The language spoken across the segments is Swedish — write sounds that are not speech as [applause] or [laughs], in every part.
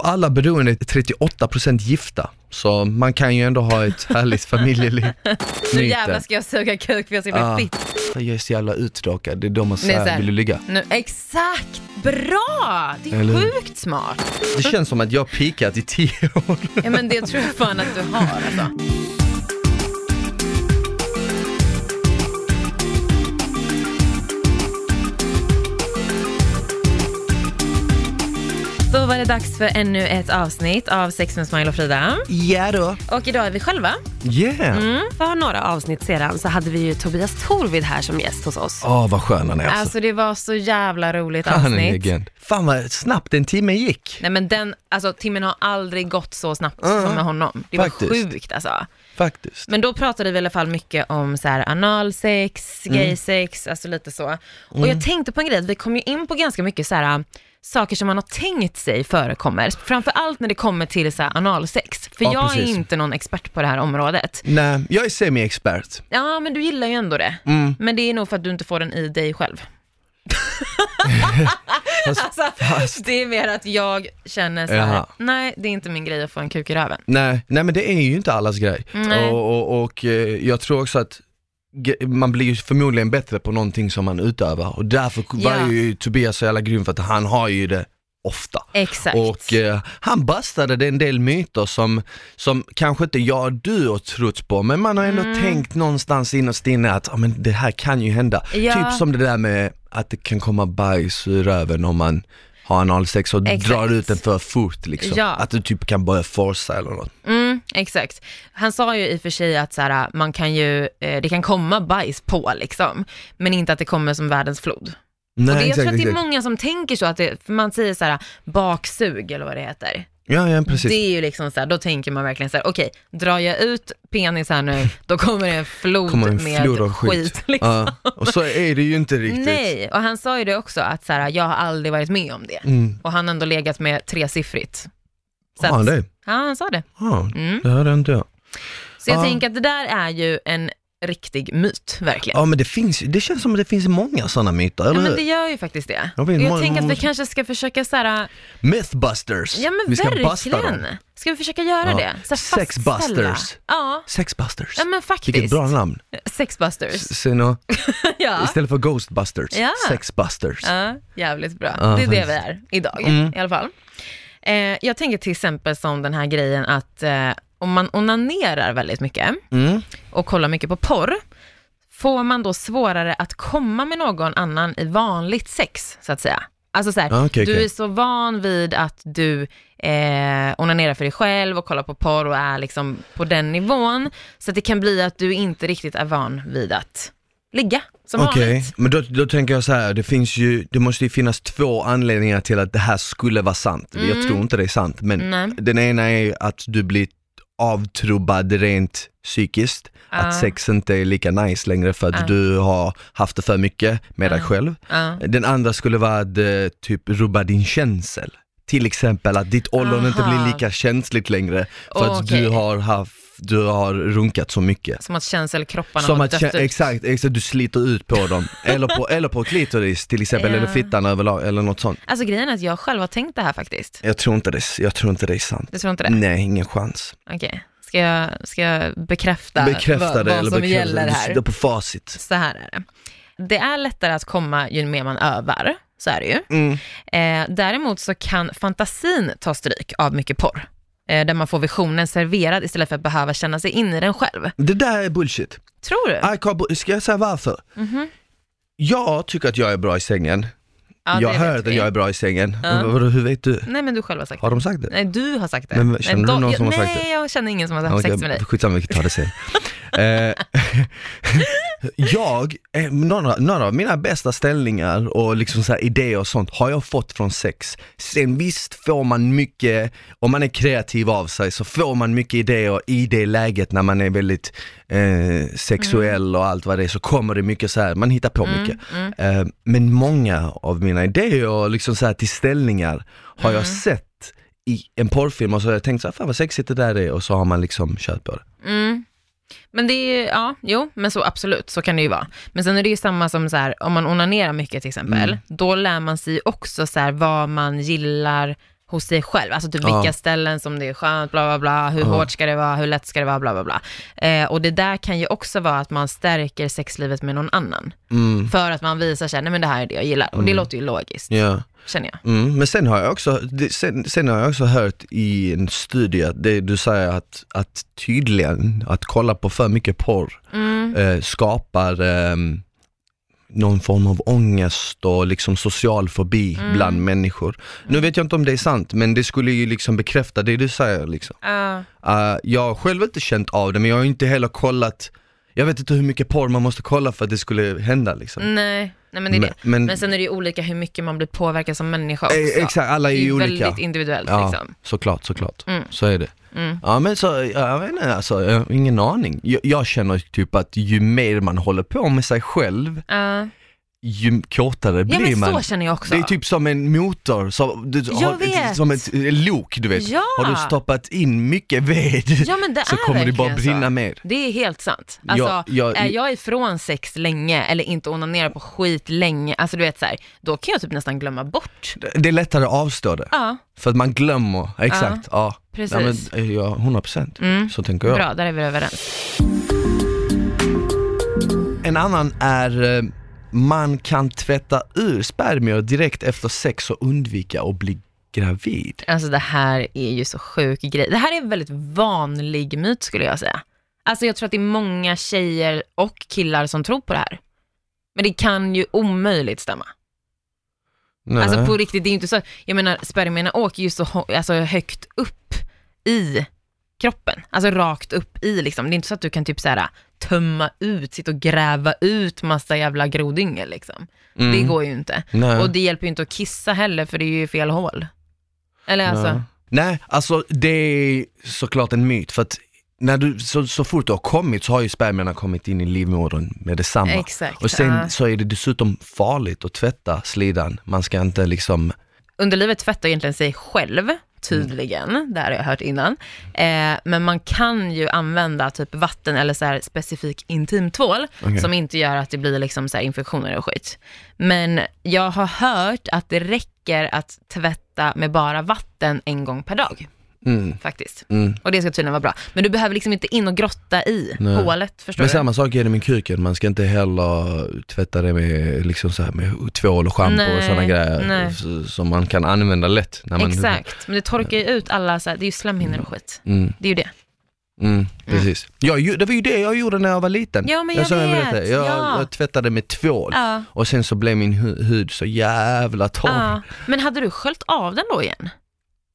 av alla beroende är 38% gifta. Så man kan ju ändå ha ett härligt [laughs] familjeliv. Nu jävlar ska jag suga kuk för jag ska bli fitt. Jag är så jävla uttråkad, det är då man säger vill du ligga? Nu, exakt, bra! Det är Eller sjukt smart. Det känns som att jag har peakat i tio år. Ja men det tror jag fan att du har alltså. Då var det dags för ännu ett avsnitt av Sex med Smile och Frida. Ja då. Och idag är vi själva. Yeah! Mm. För några avsnitt sedan så hade vi ju Tobias Torvid här som gäst hos oss. Åh vad skön han är alltså. Alltså det var så jävla roligt Han är en avsnitt. legend. Fan vad snabbt en timme gick. Nej men den, alltså timmen har aldrig gått så snabbt som med honom. Det var faktiskt. sjukt alltså. Faktiskt. Men då pratade vi i alla fall mycket om så här analsex, Mm. gaysex, alltså lite så. Och jag tänkte på en grej, vi kom ju in på ganska mycket så här saker som man har tänkt sig förekommer. Framförallt när det kommer till så här analsex. För Ja, jag är precis. inte någon expert på det här området. Nej, jag är semi-expert. Ja, men du gillar ju ändå det. Mm. Men det är nog för att du inte får den i dig själv. [laughs] Alltså, Det är mer att jag känner så här, Jaha. nej det är inte min grej att få en kuk i röven. nej, nej men det är ju inte allas grej. Nej. Och, och, och eh, jag tror också att man blir ju förmodligen bättre på någonting som man utövar och därför var Ja. ju Tobias så jävla grym för att han har ju det ofta. Exakt. Och eh, han bastade en del myter som, som kanske inte jag och du har trott på, men man har ändå Mm. tänkt någonstans innerst inne att ah, men det här kan ju hända. Ja. Typ som det där med att det kan komma bajs ur röven om man har analsex och Exakt. drar ut den för fort liksom. Ja. Att du typ kan börja forsa eller något. Mm, exakt. Han sa ju i och för sig att så här, man kan ju, eh, det kan komma bajs på liksom, men inte att det kommer som världens flod. Nej, och det, jag exakt, tror att det är exakt. många som tänker så, att det, man säger så här baksug eller vad det heter. Ja, ja precis. Det är ju liksom så här, då tänker man verkligen så här, okej, drar jag ut penis här nu, då kommer det en flod kommer en med flod av skit. skit. liksom. Ja, och så är det ju inte riktigt. Nej, och han sa ju det också, att så här, jag har aldrig varit med om det. Mm. Och han har ändå legat med tresiffrigt. Så han att- det? Ja, han sa det. Ja, Mm. det hörde inte jag. Så jag Ja. tänker att det där är ju en riktig myt, verkligen. Ja men det finns det känns som att det finns många sådana myter, Ja, eller men hur? det gör ju faktiskt det. Jag vet, jag tänker att vi kanske ska försöka så här, Mythbusters! ja men vi ska verkligen. Ska vi försöka göra Ja. det? Så. Sexbusters. Ja, Sexbusters. ja men faktiskt. Vilket bra namn. Sexbusters. Sen, och, [laughs] Ja. Istället för Ghostbusters, Ja. Sexbusters. ja, jävligt bra. Ja, det är det vi är idag Mm. i alla fall. Eh, jag tänker till exempel som den här grejen att eh, om man onanerar väldigt mycket Mm. och kollar mycket på porr, får man då svårare att komma med någon annan i vanligt sex, så att säga. Alltså så här, Ah, okej, du är så van vid att du eh, onanerar för dig själv och kollar på porr och är liksom på den nivån, så att det kan bli att du inte riktigt är van vid att ligga som Okej, vanligt. men då, då tänker jag så här, det finns ju, det måste ju finnas två anledningar till att det här skulle vara sant. Jag tror inte det är sant, men Mm. Nej. den ena är att du blir avtrubbad rent psykiskt, Ja. att sex inte är lika nice längre för att Ja. du har haft det för mycket med dig Ja. själv. Den andra skulle vara att eh, typ rubba din känsel. Till exempel att ditt ollon inte blir lika känsligt längre för att Okej. du har haft, du har runkat så mycket. Som att känselkropparna Som har dött ut. exakt, exakt, du sliter ut på dem. [laughs] eller, på, eller på klitoris till exempel, Ja. eller fittan överlag, eller något sånt. Alltså grejen är att jag själv har tänkt det här faktiskt. Jag tror inte det, jag tror inte det är sant. Du tror inte det? Nej, ingen chans. Okej. Ska, jag, ska jag bekräfta, Bekräfta vad, det vad eller som bekräfta gäller det, du här? sitter på facit. Så här är det. Det är lättare att komma ju mer man övar, så är det ju. Mm. Eh, däremot så kan fantasin ta stryk av mycket porr. Eh, där man får visionen serverad istället för att behöva känna sig in i den själv. Det där är bullshit. Tror du? I bu- Ska jag säga varför? Mhm. Jag tycker att jag är bra i sängen. Ja, jag har hört att jag är bra i sängen. Ja. Vadå, hur vet du? Nej men du själv har sagt Har det. de sagt det? Nej du har sagt det. Men Nej, känner du de- någon som har sagt Nej det? jag känner ingen som har haft Okej, sex med dig. Skitsamma, vi tar det sen. [laughs] [laughs] Jag, eh, några, några av mina bästa ställningar och liksom så här idéer och sånt har jag fått från sex. Sen visst får man mycket, om man är kreativ av sig så får man mycket idéer i det läget när man är väldigt eh, sexuell och allt vad det är så kommer det mycket så här, man hittar på mycket. Mm, Eh, men många av mina idéer och liksom så här till ställningar har jag sett i en porrfilm och så har jag tänkt så här, fan vad sexigt det där är och så har man liksom kört på det. Men det är ja, jo, men så absolut, så kan det ju vara. Men sen är det ju samma som så här, om man onanerar mycket till exempel, Mm. då lär man sig också så här vad man gillar hos dig själv. Alltså typ Ja. vilka ställen som det är skönt, bla bla bla, hur Ja. hårt ska det vara, hur lätt ska det vara, bla bla bla. Eh, och det där kan ju också vara att man stärker sexlivet med någon annan. Mm. För att man visar sig, nej men det här är det jag gillar. Och det låter ju logiskt, Ja. känner jag. Mm, men sen har jag också, det, sen, sen har jag också hört i en studie att det du säger att, att tydligen, att kolla på för mycket porr Mm. eh, skapar ehm, någon form av ångest och liksom social fobi Mm. bland människor. Nu vet jag inte om det är sant, men det skulle ju liksom bekräfta det du säger liksom. Ja. Uh, jag har själv inte känt av det, men jag har inte heller kollat, jag vet inte hur mycket porr man måste kolla för att det skulle hända liksom. nej, nej men det är det. Men, Men sen är det ju olika hur mycket man blir påverkad som människa också. eh, exakt, alla är det är ju ju olika. väldigt individuellt Ja, liksom. såklart, såklart. Mm. Så är det. Mm. Ja men så, jag vet inte alltså, jag har ingen aning. Jag, jag känner typ att ju mer man håller på med sig själv, Ja. Ju kortare ja blir men man. så känner jag också. Det är typ som en motor, så, du, har, vet. som ett lok du vet. Ja. Har du stoppat in mycket ved Ja men det så är kommer det bara verkligen brinna så. mer. Det är helt sant. Alltså, Ja, jag- är jag ifrån sex länge eller inte onanerar på skit länge, alltså du vet så här, då kan jag typ nästan glömma bort. Det är lättare att avstå det, Ja, för att man glömmer, exakt. Ja, precis. Ja, men, ja 100% Mm. så tänker jag. bra, där är vi överens. En annan är, eh, man kan tvätta ur spermier direkt efter sex och undvika att bli gravid. Alltså det här är ju så sjuk grej. Det här är en väldigt vanlig myt skulle jag säga. Alltså jag tror att det är många tjejer och killar som tror på det här. Men det kan ju omöjligt stämma. Nej. Alltså på riktigt, det är ju inte så, jag menar spermierna åker ju så alltså, högt upp i kroppen, alltså rakt upp i liksom. Det är inte så att du kan typ så här tömma ut, sitta och gräva ut massa jävla grodyngel liksom. Mm. Det går ju inte. Nej. Och det hjälper ju inte att kissa heller för det är ju fel hål. Eller alltså, Ja. Nej, alltså det är såklart en myt för att när du, så, så fort du har kommit så har ju spermierna kommit in i livmodern med detsamma. exakt. Och sen ja. så är det dessutom farligt att tvätta slidan. Man ska inte liksom, Underlivet tvättar egentligen sig själv, tydligen, det här har jag hört innan. Eh, men man kan ju använda typ vatten eller så här specifik intimtvål Okej. som inte gör att det blir liksom så här infektioner och skit. Men jag har hört att det räcker att tvätta med bara vatten en gång per dag, mm, faktiskt. mm. Och det ska tydligen vara bra. Men du behöver liksom inte in och grotta i Nej. hålet, förstår Men du? samma sak är det med kuken, man ska inte heller tvätta det med, liksom så här, med tvål och schampo och sådana grejer nej. som man kan använda lätt. Man, Exakt, men det torkar ju ut alla, så här, det är ju slemhinnor och skit. Mm, Det är ju det. mm, precis. Jag, ju- det var ju det jag gjorde när jag var liten. Ja, men jag sa vet, berättade, jag, ja. jag tvättade med tvål. Ja. Och sen så blev min hu- hud så jävla torr. Ja, men hade du sköljt av den då igen?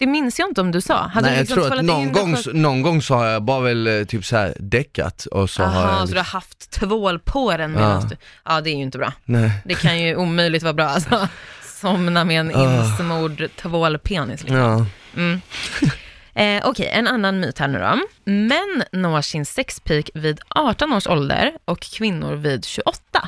Det minns jag inte om du sa. Hade Nej du jag liksom tror att någon gång, så- någon gång så har jag bara väl eh, typ så här däckat och så har Aha, jag så liksom, du har haft tvål på den medan Ja. du... Ja, det är ju inte bra. Nej. Det kan ju omöjligt vara bra alltså. [laughs] Somna med en Ah. insmord tvålpenis. Liksom. Ja. Mm. [laughs] Eh, Okej, en annan myt här nu då. Män når sin sexpeak vid 18 års ålder och kvinnor vid 28.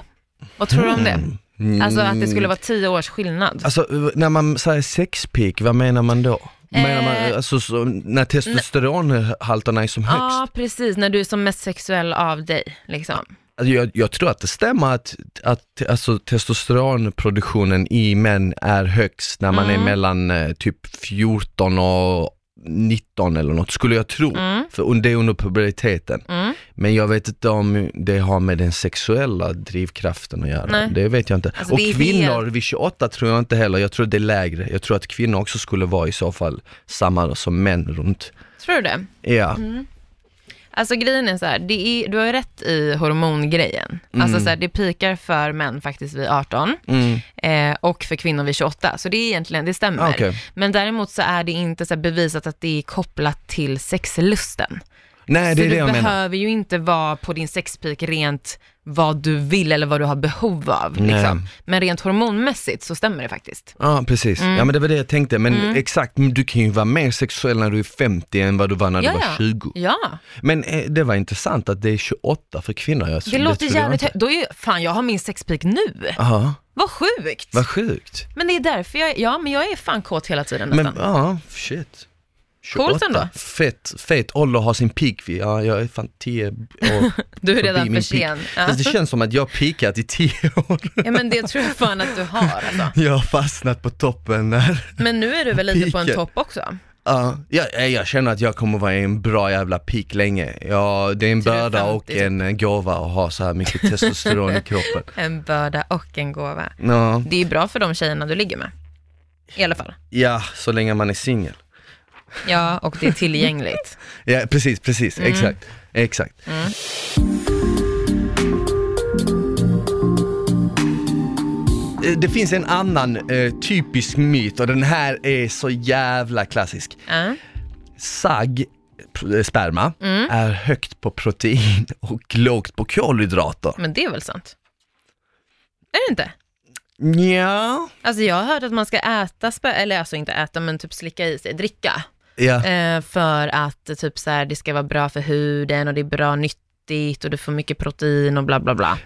Vad tror du om det? Mm. Alltså att det skulle vara 10 års skillnad. Alltså när man säger sexpeak, vad menar man då? Menar man, Eh, alltså, så, när testosteronhalterna är som högst? Ja, precis. När du är som mest sexuell av dig. Liksom. Alltså, jag, jag tror att det stämmer att, att alltså, testosteronproduktionen i män är högst när man Mm. är mellan eh, typ 14 och 19 eller något, skulle jag tro. Mm. För det är under puberteten. Mm. Men jag vet inte om det har med den sexuella drivkraften att göra. Nej. Det vet jag inte. Alltså, och kvinnor vid 28 tror jag inte heller, jag tror det är lägre. Jag tror att kvinnor också skulle vara i så fall samma som män runt. Tror du det? Ja. Mm. Alltså grejen är så här, är, du har ju rätt i hormongrejen. Alltså så här, det pikar för män faktiskt vid 18 Mm. eh, och för kvinnor vid 28. Så det är egentligen, det stämmer. Ah, okej. Men däremot så är det inte så bevisat att det är kopplat till sexlusten. Nej det så är det du jag menar. behöver ju inte vara på din sexpeak rent vad du vill eller vad du har behov av. Liksom. Men rent hormonmässigt så stämmer det faktiskt. Ja precis, Mm. ja men det var det jag tänkte. Men exakt, men du kan ju vara mer sexuell när du är 50 än vad du var när du Ja, var ja. 20. Ja, Men eh, det var intressant att det är 28 för kvinnor. Jag, det låter jävligt högt. Då är ju, fan jag har min sexpeak nu. Jaha, Vad sjukt. vad sjukt. Men det är därför jag, ja men jag är fan kåt hela tiden Men nästan. ja, shit. 28. Coolt ändå. Fett, fet ålder att ha sin peak vid. Ja, jag är fan 10 år [laughs] Du är redan för sen. Ja. Fast det känns som att jag peakat i 10 år. ja men det tror jag fan att du har alltså. [laughs] Jag har fastnat på toppen där. Men nu är du väl lite på en topp också? Ja, jag, känner att jag kommer vara i en bra jävla peak länge. Ja, det är en börda 50 och en gåva att ha så här mycket testosteron i [laughs] kroppen. En börda och en gåva. Ja, Det är bra för de tjejerna du ligger med. I alla fall. ja, så länge man är singel. Ja, och det är tillgängligt. [laughs] Ja, precis, precis, Mm. exakt, exakt. Eh, Det finns en annan eh, typisk myt och den här är så jävla klassisk. Ja. Sagg, eh, sperma, Mm. är högt på protein [laughs] och lågt på kolhydrater. Men det är väl sant? Är det inte? Ja, Alltså jag har hört att man ska äta, eller alltså inte äta, men typ slicka i sig, dricka. Ja. Eh, för att typ så här, det ska vara bra för huden och det är bra nyttigt och du får mycket protein och bla bla bla.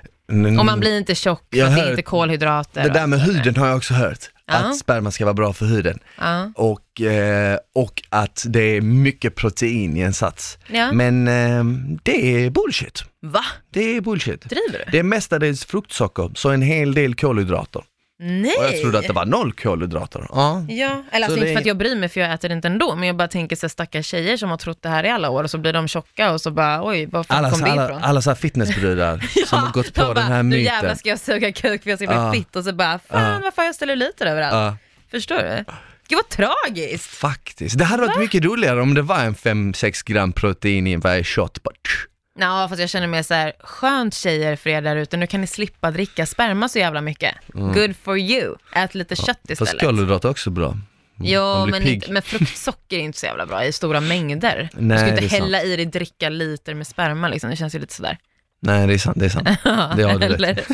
Och man blir inte tjock för att det är inte kolhydrater. Det där med huden har jag också hört. Ja. Att sperma ska vara bra för huden. Ja. Och, eh, och att det är mycket protein i en sats. ja. Men eh, det är bullshit. Va? Det är bullshit. Driver du? Det är mestadels fruktsocker, så en hel del kolhydrater. Nej! Och jag trodde att det var noll kolhydrater. Ja. Ja, eller Så alltså det inte är- för att jag bryr mig för jag äter inte ändå, men jag bara tänker så här, stackars tjejer som har trott det här i alla år och så blir de tjocka och så bara oj, var fan Alla, kom det alla, ifrån? alla så här fitnessbrudar [laughs] som har gått på de den bara, här Nu jävlar myten. ska jag suga kuk för jag ska bli Ja. fitt och så bara, fan Ja. varför har jag celluliter överallt? Ja, Förstår du? Gud vad tragiskt! faktiskt. Det hade varit mycket roligare om det var en 5-6 gram protein i varje shot. Bara, tsch. Ja, fast jag känner mig så här, skönt tjejer för er där ute, nu kan ni slippa dricka sperma så jävla mycket. Good for you. Ät lite kött Fast istället. kolhydrater är också bra. Ja, Man blir men, inte, men fruktsocker är inte så jävla bra i stora mängder. du Nej, ska det inte hälla i dig dricka liter med sperma liksom, det känns ju lite sådär. Nej, det är sant. Det är sant. [laughs] Det har du rätt.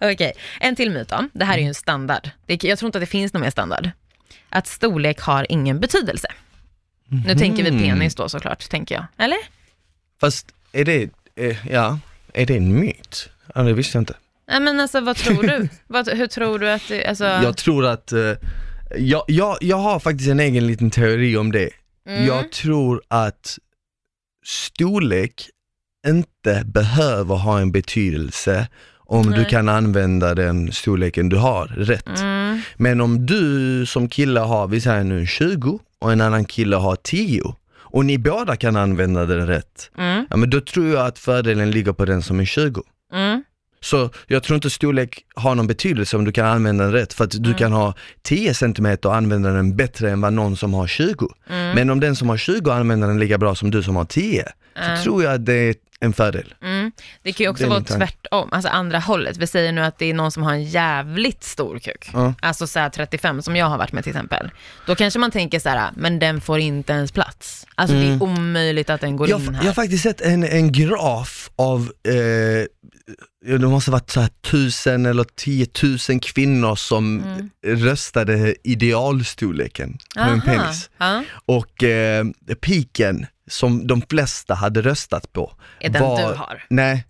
[laughs] Okej, en till myt då. Det här är ju en standard. Det, jag tror inte att det finns någon mer standard. Att storlek har ingen betydelse. Nu tänker vi penis då såklart, tänker jag. Eller? Fast är det, eh, ja, är det en myt? Ja, det visste jag inte. Nej men alltså vad tror du? [laughs] vad, hur tror du att det, alltså... Jag tror att, eh, jag, jag, jag har faktiskt en egen liten teori om det. Mm. Jag tror att storlek inte behöver ha en betydelse om du Nej. kan använda den storleken du har rätt. Mm, Men om du som kille har, vi säger nu 20 och en annan kille har 10 och ni båda kan använda den rätt, mm, ja men då tror jag att fördelen ligger på den som är 20. mm, Så jag tror inte storlek har någon betydelse om du kan använda den rätt, för att du kan ha 10 cm och använda den bättre än vad någon som har 20. mm. Men om den som har 20 använder den lika bra som du som har 10, Ja. så tror jag att det är en fördel. Mm. Det kan ju också vara tvärtom, alltså andra hållet. Vi säger nu att det är någon som har en jävligt stor kuk, Ja. alltså så här 35 som jag har varit med till exempel. Då kanske man tänker så här, men den får inte ens plats. Alltså det är omöjligt att den går Jag, in jag här. har faktiskt sett en, en graf av, eh, det måste ha varit så här tusen eller tiotusen kvinnor som Mm. röstade idealstorleken på en penis. Ja. Och eh, piken som de flesta hade röstat på Är den var, du har? Nej,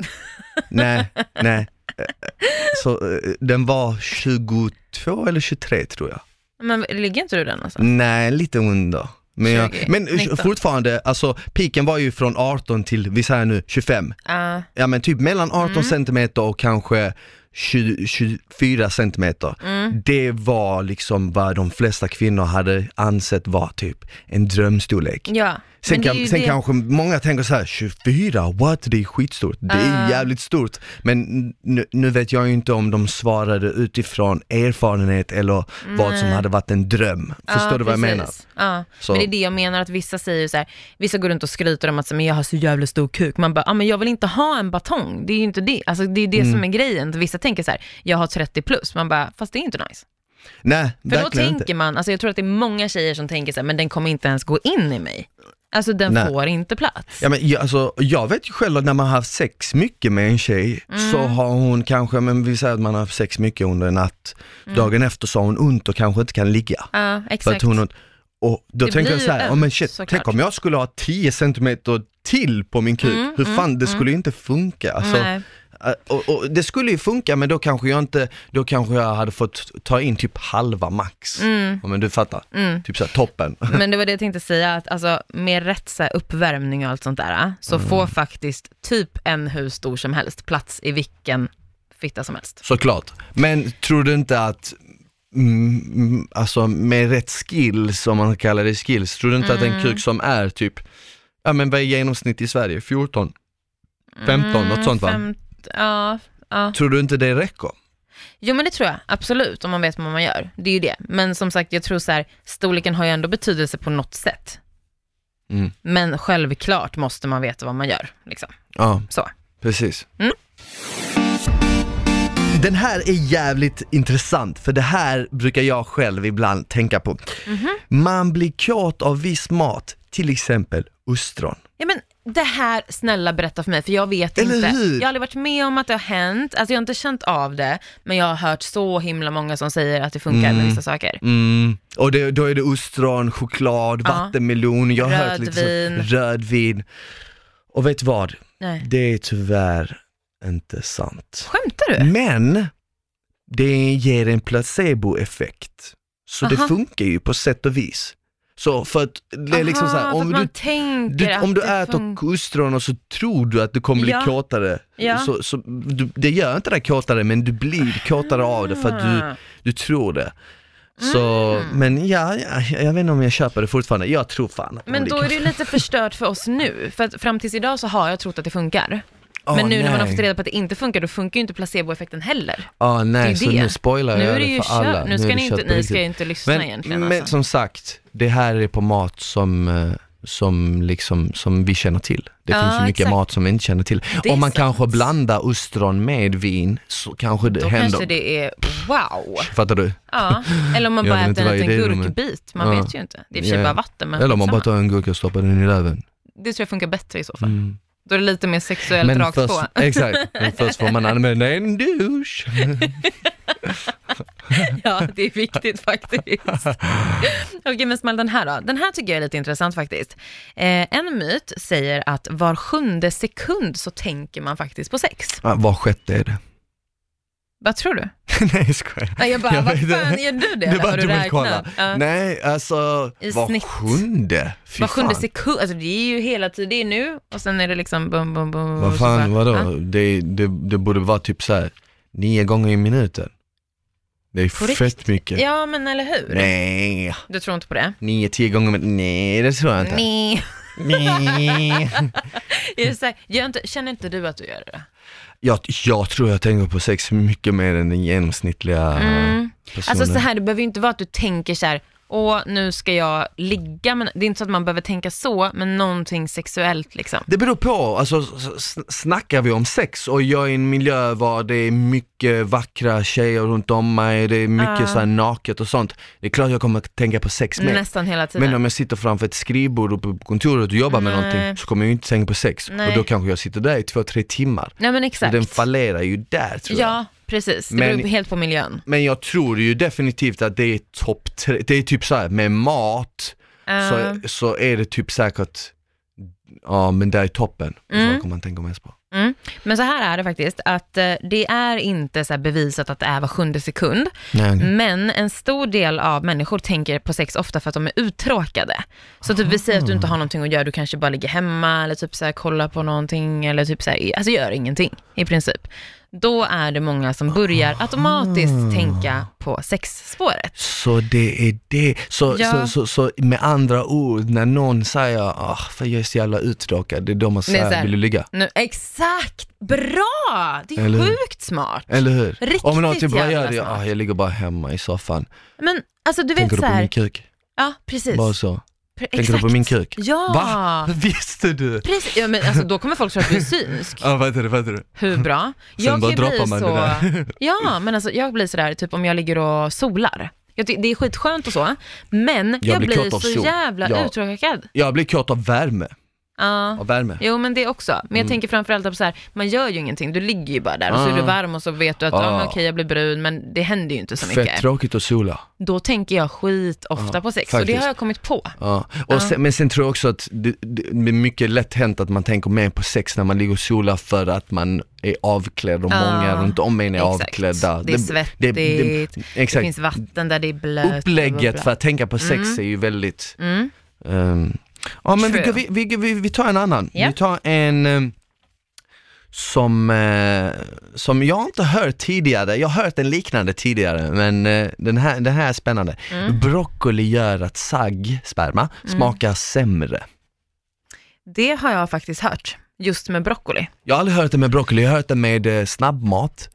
nej, nej. [laughs] Så eh, den var 22 eller 23 tror jag. Men ligger inte du den alltså? Nej, lite under. Men, jag, 20, men 19. fortfarande, alltså piken var ju från 18 till, vi säger nu 25. Ja. Ja men typ mellan 18 Mm. centimeter och kanske 20, 24 centimeter. Mm. Det var liksom vad de flesta kvinnor hade ansett var typ en drömstorlek. ja. Sen, kan, sen det- kanske många tänker så här: 24, what? Det är skitstort. Det är Ah. jävligt stort. Men nu, nu vet jag ju inte om de svarade utifrån erfarenhet eller vad som hade varit en dröm. Förstår Ja, du vad jag menar? precis. Ja. Så- Men det är det jag menar, att vissa säger så här, vissa går runt och skryter om att men jag har så jävla stor kuk. Man bara, ah, men jag vill inte ha en batong. Det är ju inte det. Alltså, det är det Mm. som är grejen. Vissa tänker så här, jag har 30 plus. Man bara, fast det är inte nice. Nej, För då tänker inte. man, alltså jag tror att det är många tjejer som tänker så här, men den kommer inte ens gå in i mig. Alltså den Nej. får inte plats. Ja, men jag, alltså, jag vet ju själv att när man har haft sex mycket med en tjej Mm. så har hon kanske, men vi säger att man har haft sex mycket under en natt, dagen efter så har hon ont och kanske inte kan ligga. Ja, För Mm. exakt. att hon, och då Det tänker jag så här, oh, men shit, såklart. tänk om jag skulle ha 10 centimeter till på min kuk, Mm, hur mm, fan, det mm. skulle ju inte funka. Alltså, Nej. Och, och, det skulle ju funka men då kanske jag inte, då kanske jag hade fått ta in typ halva max. Mm. Men du fattar, mm. typ såhär toppen. [laughs] Men det var det jag tänkte säga, att alltså, med rätt så uppvärmning och allt sånt där, så mm. får faktiskt typ en hur stor som helst plats i vilken fitta som helst. Såklart, men tror du inte att mm, mm alltså med rätt skills, om man kallar det skills, tror du inte att en mm. kuk som är typ, ja men vad är genomsnitt i Sverige, 14? 15, mm, något sånt va? 15 ja, ja. Tror du inte det räcker? Jo men det tror jag, absolut, om man vet vad man gör. Det är ju det. Men som sagt, jag tror så här, storleken har ju ändå betydelse på något sätt. Mm. Men självklart måste man veta vad man gör. Liksom. Ja, så. precis. Mm. Den här är jävligt intressant, för det här brukar jag själv ibland tänka på. Mm -hmm. Man blir kåt av viss mat, till exempel ostron. Ja men det här, snälla berätta för mig, för jag vet Eller inte. hur? Jag har aldrig varit med om att det har hänt, alltså jag har inte känt av det, men jag har hört så himla många som säger att det funkar med vissa saker. Mm. Och det, då är det ostron, choklad, Ja. vattenmelon, jag har hört lite Rödvin. så, rödvin. Och vet du vad? Nej. Det är tyvärr inte sant. Skämtar du? Men det ger en placeboeffekt. Så Aha. det funkar ju på sätt och vis. Så för att det är liksom så här, Aha, om du, du, om du det äter ostron och så tror du att du kommer bli Ja. kåtare, Ja. så, så du, det gör inte dig kåtare men du blir kåtare av det för att du, Ah. du tror det. Så, Mm. men ja, ja, jag vet inte om jag köper det fortfarande, jag tror fan Men då är det lite förstört för oss nu, för att fram tills idag så har jag trott att det funkar. Åh, Men nu när man har nej. fått reda på att det inte funkar, då funkar ju inte placeboeffekten heller. Ja, nej, det är så det. nu spoilar Nu jag är det ju för alla. nu ska det ni inte, ni ska ju inte lyssna men, egentligen Men alltså. som sagt, det här är på mat som, eh, som, liksom, som vi känner till. Det Ja, finns ju mycket exakt. mat som vi inte känner till. Det Om man sant. kanske blandar ostron med vin så kanske det Då händer. kanske det är wow. Fattar du? Ja, eller om man bara äter en liten gurkbit, man Ja. vet ju inte. Det är i och för sig bara vatten, men Eller om man bara tar en gurka och stoppar den i röven. Det tror jag funkar bättre i så fall. Mm. Då är det lite mer sexuellt Men rakt först, på. [laughs] exakt, men först får man använda en douche. [laughs] Ja, det är viktigt faktiskt. [laughs] Okej, men smäll den här då. Den här tycker jag är lite intressant faktiskt. Eh, en myt säger att var sjunde sekund så tänker man faktiskt på sex. Ja, var sjätte är det. Vad tror du? [laughs] Nej jag skojar. Nej, jag bara, Jag vad fan gör du det? Du bara har du dubbelkolla. räknat? Ja. Nej, alltså I var snitt. sjunde? Fy Var sjunde sekund, alltså det är ju hela tiden, det är nu och sen är det liksom bum bum bum. Vad fan, bara- vadå? Ja. Det, det, det borde vara typ så här nio gånger i minuten. Det är På fett mycket. Ja, men eller hur? Nej, Du tror inte på det? nio, tio gånger med, nej det tror jag inte. Nej. Nej. [laughs] Gör inte, känner inte du att du gör det? Jag, jag tror jag tänker på sex mycket mer än den genomsnittliga Mm. personen. Alltså så här, det behöver ju inte vara att du tänker så här, åh nu ska jag ligga, men det är inte så att man behöver tänka så, men någonting sexuellt liksom. Det beror på, alltså s- snackar vi om sex och jag är i en miljö var det är mycket vackra tjejer runt om mig, det är mycket Ja. så här naket och sånt. Det är klart jag kommer att tänka på sex med. Nästan hela tiden. Men om jag sitter framför ett skrivbord på kontoret och jobbar med Nej. någonting så kommer jag inte tänka på sex. Nej. Och då kanske jag sitter där i två, tre timmar. Nej men Så exakt. den fallerar ju där tror jag. Ja, precis. Det Men- beror helt på miljön. Men jag tror ju definitivt att det är topp tre, det är typ så här med mat Uh, så, så är det typ säkert, ja men det är toppen. Mm. Så kommer man tänka mest på. mm. Men så här är det faktiskt, att eh, det är inte så bevisat att det är var sjunde sekund, Nej, men en stor del av människor tänker på sex ofta för att de är uttråkade. Så typ vi säger att du inte har någonting att göra, du kanske bara ligger hemma eller typ så här kollar på någonting eller typ så här, alltså gör ingenting i princip. Då är det många som börjar automatiskt tänka på sexspåret. Så det är det. Så, Ja. så, så, så med andra ord, när någon säger ah, för jag är så jävla uttråkad, det är då man Det säger, här- vill du ligga? Nu, exakt, bra! Det är Eller hur? sjukt smart. Eller hur? Riktigt Om någon typ, jävla gör du? smart. Ah, jag ligger bara hemma i soffan. Men alltså du vet Tänker du så på här, min kuk? ja precis. Bara så. Tänker du på exakt. min kuk? Ja! Va? [laughs] Visste du? Precis, ja, men alltså, då kommer folk tro att du är synsk. [laughs] Ja, vad heter det, vad heter det? Hur bra? [laughs] Sen bara kan ju bli droppar man så... det där. Ja, men alltså jag blir sådär, typ om jag ligger och solar. Jag det är skitskönt och så, men jag, blir blir av så sol. jävla Ja. uttråkad. Jag blir kåt av värme. Ja. av värme. Jo men det också. Men jag Mm. tänker framförallt på så här, man gör ju ingenting, du ligger ju bara där och så är du Ah. varm och så vet du att Ah. ah. okej jag blir brun men det händer ju inte så Fett mycket. tråkigt att sola. Då tänker jag skit ofta Ja, på sex och det faktiskt. har jag kommit på. Ja. Och sen, men sen tror jag också att det, det är mycket lätt hänt att man tänker mer på sex när man ligger och solar för att man är avklädd och många runt om en är Exakt. avklädda. Det är svettigt, det, det- exakt. finns vatten där det är blöt. bla, Upplägget för att tänka på sex Mm. är ju väldigt Mm. ehm, Ja men vi, vi, vi, vi, vi tar en annan. Ja. Vi tar en ehm, som, eh, som jag inte hört tidigare, jag har hört en liknande tidigare men eh, den, här, den här är spännande. Mm. Broccoli gör att sagg, sperma, smakar sämre. Det har jag faktiskt hört, just med broccoli. Jag har aldrig hört det med broccoli, jag har hört det med eh, snabbmat.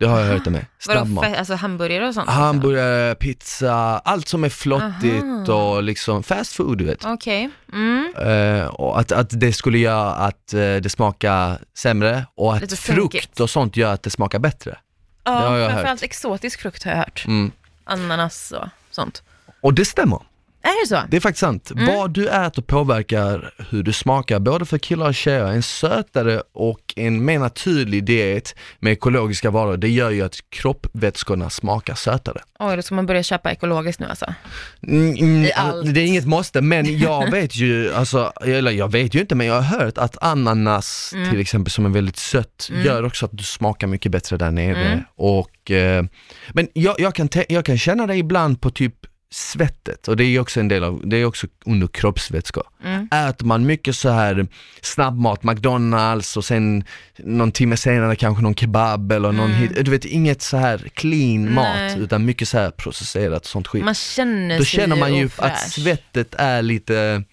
Det har jag hört med, [gasps] Vadå, snabbmat. fe- alltså hamburgare och sånt? Hamburgare, pizza, allt som är flottigt Aha. och liksom fast food du vet. Okej. Mm. Eh, och att, att det skulle göra att eh, det smakar sämre och att Lite frukt sunkigt. och sånt gör att det smakar bättre. Ja, Det har jag framförallt exotisk frukt har jag hört. Mm. Ananas och sånt. Och det stämmer, Är det så? det är faktiskt sant. Mm. Vad du äter påverkar hur du smakar, både för killar och tjejer. En sötare och en mer naturlig diet med ekologiska varor, det gör ju att kroppvätskorna smakar sötare. Oj, då ska man börja köpa ekologiskt nu alltså. Mm, mm, I allt. Det är inget måste, men jag [laughs] vet ju, alltså, eller jag vet ju inte, men jag har hört att ananas Mm. till exempel som är väldigt sött, Mm. gör också att du smakar mycket bättre där nere. Mm. Och, eh, men jag, jag, kan jag kan känna det ibland på typ svettet och det är också en del av, det är också under kroppsvätskor. Mm. Äter man mycket så här snabbmat, McDonalds och sen någon timme senare kanske någon kebab eller någon, Mm. hit- du vet inget så här clean Nej. mat utan mycket så här processerat och sånt skit. Man känner Då sig känner man ju ofräsch. att svettet är lite,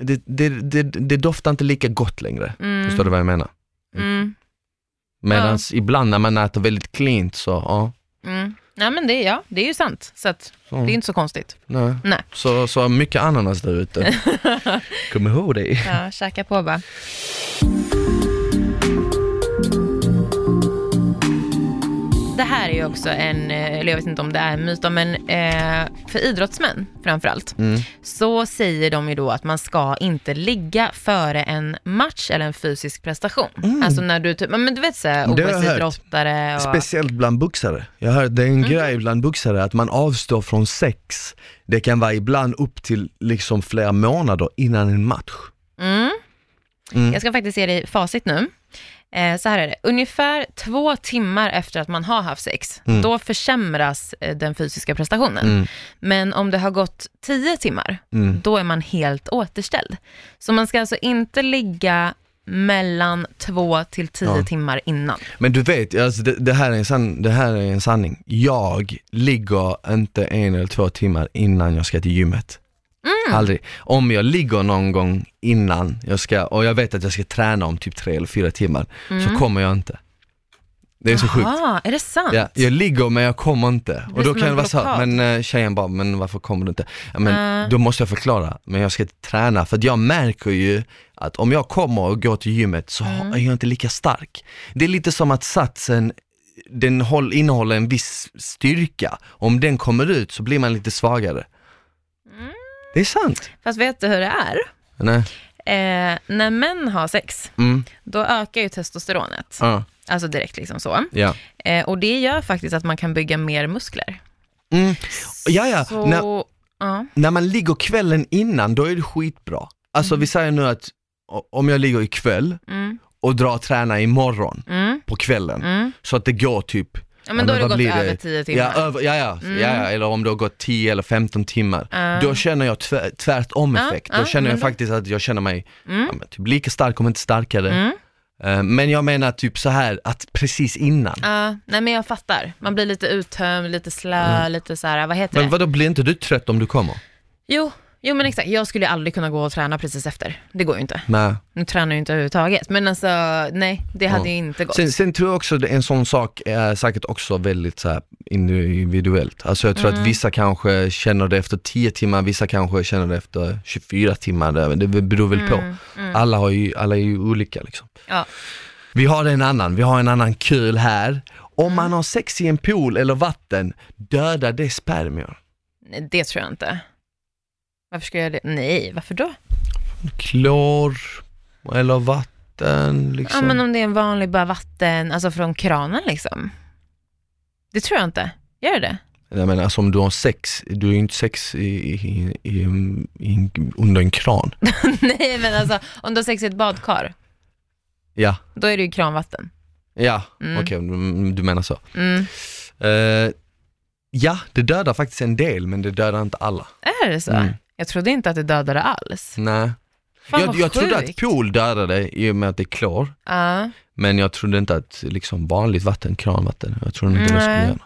det, det, det, det doftar inte lika gott längre. Mm. Förstår du vad jag menar? Mm. Medan ibland när man äter väldigt cleant så, ja. Nej men det, är- ja, det är ju sant. Så att, Så, det är inte så konstigt. nej. Nej. Så, så mycket ananas där ute. [laughs] Kom ihåg det. Ja, käka på bara. Det här är ju också en, eh, eller jag vet inte om det är en myt, men eh, för idrottsmän framförallt, Mm. så säger de ju då att man ska inte ligga före en match eller en fysisk prestation. Alltså när du, typ, men du vet såhär Mm. OS-idrottare och... Speciellt bland boxare. Jag har hört det är en Mm. grej bland boxare att man avstår från sex. Det kan vara ibland upp till liksom flera månader innan en match. Mm. Mm. Jag ska faktiskt ge dig facit nu. Eh, så här är det, ungefär två timmar efter att man har haft sex, Mm. då försämras eh, den fysiska prestationen. Mm. Men om det har gått tio timmar, Mm. då är man helt återställd. Så man ska alltså inte ligga mellan två till tio Ja. timmar innan. Men du vet, alltså det, det, här är en san, det här är en sanning. Jag ligger inte en eller två timmar innan jag ska till gymmet. Mm. Aldrig. Om jag ligger någon gång innan jag ska, och jag vet att jag ska träna om typ tre eller fyra timmar, så kommer jag inte. Det är så sjukt. Jaha, Mm. är det sant? Ja, jag ligger men jag kommer inte. Och då kan det vara så, här, blockad. men eh, tjejen bara, men varför kommer du inte? Ja, men Ah. då måste jag förklara, men jag ska träna för jag märker ju att om jag kommer och går till gymmet så Mm. är jag inte lika stark. Det är lite som att satsen, den håll, innehåller en viss styrka. Om den kommer ut så blir man lite svagare. Mm. Det är sant. Fast vet du hur det är? Nej. Eh, när män har sex, Mm. då ökar ju testosteronet. Ja. Alltså direkt liksom så. Ja. Eh, och det gör faktiskt att man kan bygga mer muskler. Mm. Ja, ja. Så, När, ja. när man ligger kvällen innan, då är det skitbra. Alltså vi säger nu att om jag ligger ikväll Mm, och drar och tränar imorgon mm, på kvällen, mm. så att det går typ Ja men då har det gått över 10 timmar. Ja, över, ja, ja, Mm. ja, ja, eller om det har gått 10 eller 15 timmar. Ja. Då känner jag tvär, tvärtom Ja, effekt. ja, då känner jag då- faktiskt att jag känner mig Mm. ja, men typ lika stark om inte starkare. Mm. Eh, Men jag menar typ så här att precis innan. Ja, nej men jag fattar. Man blir lite uttömd, lite slö, lite så här, vad heter Mm. Men det? vadå, blir inte du trött om du kommer? Jo, jo men exakt. Jag skulle aldrig kunna gå och träna precis efter. Det går ju inte. Nej. Nu tränar jag inte överhuvudtaget. Men alltså, nej, det hade Ja. ju inte gått. Sen, sen tror jag också en sån sak är säkert också väldigt så individuellt. Alltså jag tror Mm. att vissa kanske känner det efter 10 timmar, vissa kanske känner det efter 24 timmar. Det beror väl på. Mm, mm. Alla, har ju, alla är ju olika liksom. Ja. Vi har en annan, vi har en annan kul här. Om Mm. man har sex i en pool eller vatten, dödar det spermier? Nej, det tror jag inte. Varför skulle jag det? Nej, varför då? klor eller vatten Ja, liksom. men om det är en vanlig bara vatten, alltså från kranen liksom. Det tror jag inte. Gör det? Jag menar alltså om du har sex, du är ju inte sex i, i, i, i, under en kran. [laughs] Nej, men alltså om du har sex i ett badkar, Ja, då är det ju kranvatten. ja, Mm. okej du, du menar så. Mm. Eh, ja, det dödar faktiskt en del men det dödar inte alla. Är det så? Mm. Jag trodde inte att det dödade alls. Nej. Fan jag vad jag trodde att sjukt. pool dödade i och med att det är klor. Ja. Men jag trodde inte att liksom vanligt vatten, kranvatten, jag trodde inte det skulle Nej. göra.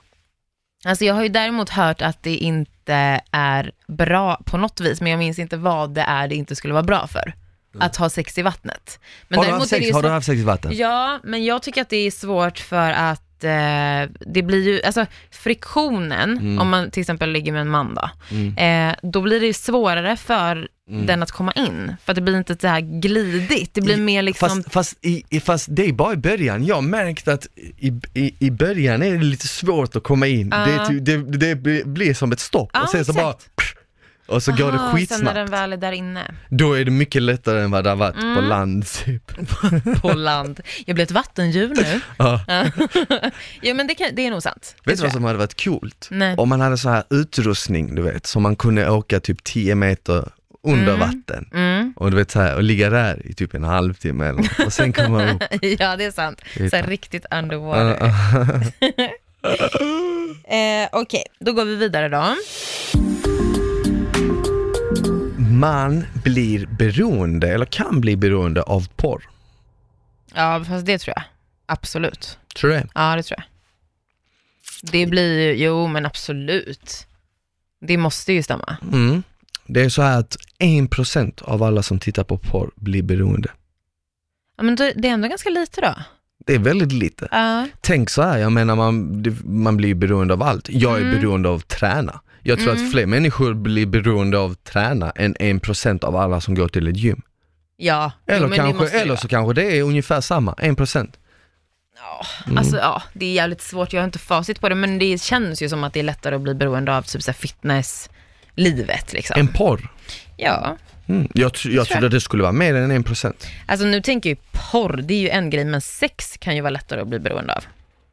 Alltså jag har ju däremot hört att det inte är bra på något vis, men jag minns inte vad det är det inte skulle vara bra för. Att ha sex i vattnet. Men har, du haft sex, har du haft sex i vatten? Ja, men jag tycker att det är svårt för att eh, det blir ju, alltså friktionen, Mm. om man till exempel ligger med en man då, Mm. eh, då blir det svårare för Mm. den att komma in. För att det blir inte så här glidigt, det blir I- mer liksom, Fast, fast, i, fast det är bara i början, jag har märkt att i, i, i början är det lite svårt att komma in. Ja. Det, typ- det, det blir- som ett stopp Ja, och sen så bara, exakt. Och så går det Aha, Sen när skitsnabbt. den väl är där inne, Då är det mycket lättare än vad det har varit på Mm. land typ. [laughs] på land. Jag blir ett vattendjur nu. Ja. [laughs] ja men det, kan, det är nog sant. Vet du vad som hade varit coolt? Nej. Om man hade så här utrustning, du vet, så man kunde åka typ 10 meter under Mm. vatten. Mm. Och du vet så här, och ligga där i typ en halvtimme eller och sen komma upp. [laughs] ja, det är sant. Så här, riktigt underwater. Eh, Okej, då går vi vidare då. Man blir beroende, eller kan bli beroende av porr. Ja, fast det tror jag. Absolut. Tror du det? Ja, det tror jag. Det blir ju, jo men absolut. Det måste ju stämma. Mm. Det är så här att 1% av alla som tittar på porr blir beroende. Ja, men det är ändå ganska lite då. Det är väldigt lite. Ja. Tänk så här, jag menar man, man blir beroende av allt. Jag är Mm. beroende av att träna. Jag tror Mm. att fler människor blir beroende av att träna än 1% av alla som går till ett gym. Ja, jo, Eller, det kanske, eller så kanske det är ungefär samma, 1%. Ja, Mm. alltså ja, det är jävligt svårt. Jag har inte facit på det, men det känns ju som att det är lättare att bli beroende av typ så här fitness, livet liksom. En porr. Ja, Mm. Jag, jag jag. trodde det skulle vara mer än 1%. alltså nu tänker jag ju porr, det är ju en grej, men sex kan ju vara lättare att bli beroende av.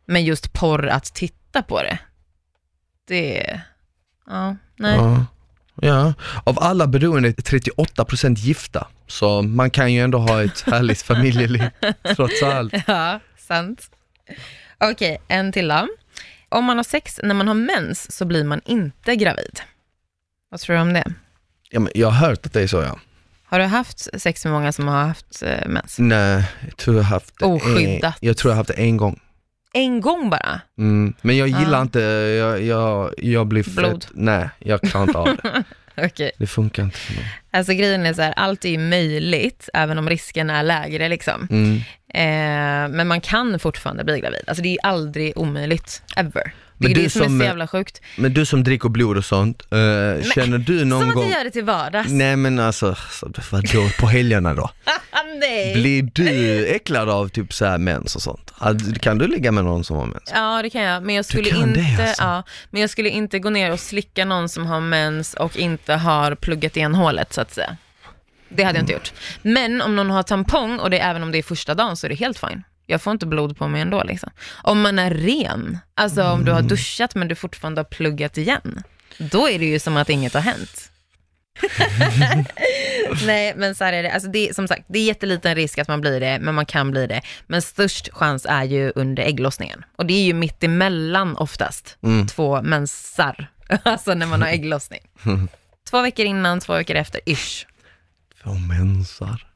Men just porr, att titta på det, det, ja, nej. Ja. ja. Av alla beroende är 38% gifta. Så man kan ju ändå ha ett [laughs] härligt familjeliv trots allt. Ja, sant. Okej, en till då. Om man har sex när man har mens så blir man inte gravid. Vad tror du om det? Ja, men jag har hört att det är så ja. Har du haft sex med många som har haft eh, mens? Nej, jag tror jag har haft det Oskyddat. En, jag tror jag har haft det en gång. En gång bara? Mm. Men jag gillar Ja. inte, jag, jag, jag blir fett, Blod. nej jag klarar inte av det. [laughs] Okej. Det funkar inte för mig. Alltså grejen är så här, allt är ju möjligt, även om risken är lägre liksom. Mm. Eh, men man kan fortfarande bli gravid. Alltså det är ju aldrig omöjligt, ever. Men är du det som är som, så eh, jävla sjukt. Men du som dricker blod och sånt, eh, känner du någon Som att gång... jag gör det till vardags. Nej men alltså, så- vadå på helgerna då? [laughs] Nej. Blir du äcklad av typ så här mens och sånt? Kan du ligga med någon som har mens? Ja, det kan jag. Men jag skulle, inte, alltså? ja, men jag skulle inte gå ner och slicka någon som har mens och inte har pluggat igen hålet, så att säga. Det hade jag inte gjort. Men om någon har tampong, och det, även om det är första dagen, så är det helt fine. Jag får inte blod på mig ändå. Liksom. Om man är ren, alltså om du har duschat men du fortfarande har pluggat igen, då är det ju som att inget har hänt. [laughs] Nej, men så här är det. Alltså det som sagt, det är jätteliten risk att man blir det, men man kan bli det. Men störst chans är ju under ägglossningen. Och det är ju mitt emellan oftast, Mm. två mensar. [laughs] Alltså när man har ägglossning. [laughs] Två veckor innan, två veckor efter, ish. Två mensar.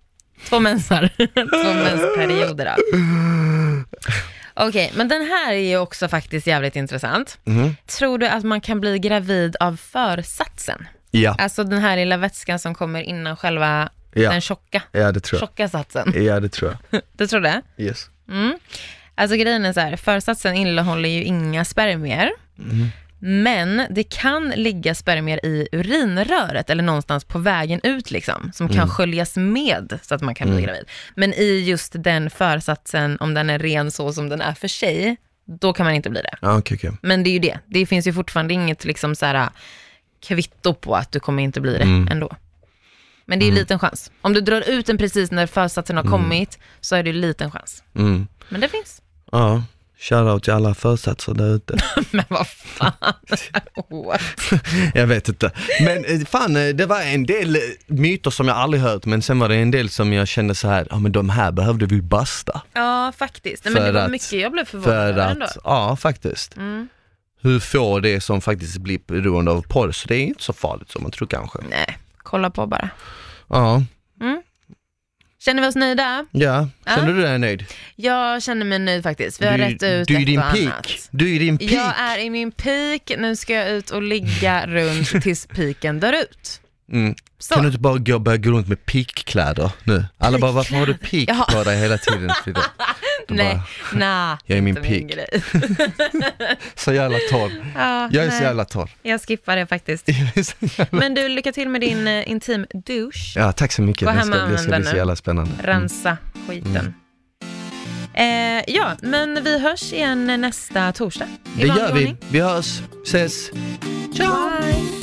Två mensar, [laughs] två mensperioder då. Okej, men den här är ju också faktiskt jävligt intressant. Mhm. Tror du att man kan bli gravid av försatsen? Ja, Alltså den här lilla vätskan som kommer innan själva ja, den tjocka, ja det tror tjocka satsen. jag. [laughs] Ja det tror jag. [laughs] Du tror det? Yes. Mm. Alltså grejen är så här, försatsen innehåller ju inga spermier. Men det kan ligga spermier i urinröret eller någonstans på vägen ut liksom, som kan sköljas med så att man kan bli Mm. gravid. Men i just den försatsen, om den är ren så som den är för sig, då kan man inte bli det. Ja, okej okej. Men det är ju det, det finns ju fortfarande inget liksom så här, kvitto på att du kommer inte bli det Mm. ändå. Men det är ju liten chans. Om du drar ut den precis när försatsen har kommit, så är det ju liten chans. Mm. Men det finns. Ja, shoutout till alla försatser där ute. [laughs] Men vad fan. [laughs] Jag vet inte. Men eh, fan, eh, det var en del eh, myter som jag aldrig hört, men sen var det en del som jag kände så här, ja men de här behövde vi basta. ja, faktiskt. Nej, men det var att- mycket jag blev förvånad För ändå. ja faktiskt. Mm. Hur får det som faktiskt blir beroende av porr, så det är inte så farligt som man tror kanske. Nej, kolla på bara. Ja, Känner vi oss nöjda? ja. Känner Ja. du dig nöjd? Jag känner mig nöjd faktiskt. Vi har du, rätt ut du är din peak. annat. Du är i din peak. Jag är i min peak, nu ska jag ut och ligga [laughs] runt tills piken dör ut. Mm. Kan du inte bara gå, börja gå runt med peakkläder nu? Alla bara, varför har du peak på dig hela tiden? [laughs] De Nej, bara. Jag är min grej. [laughs] så jävla torr. Ja, Jag är så nej, jävla torr. Jag skippar det faktiskt. [laughs] Så jävla- Men du, lycka till med din eh, intim douche. Ja, tack så mycket. Gå Det ska, det ska bli så jävla spännande. Mm. Rensa skiten. Eh, ja, men vi hörs igen nästa torsdag. I Det gör vi. ordning. Vi hörs, ses. Ciao! Bye.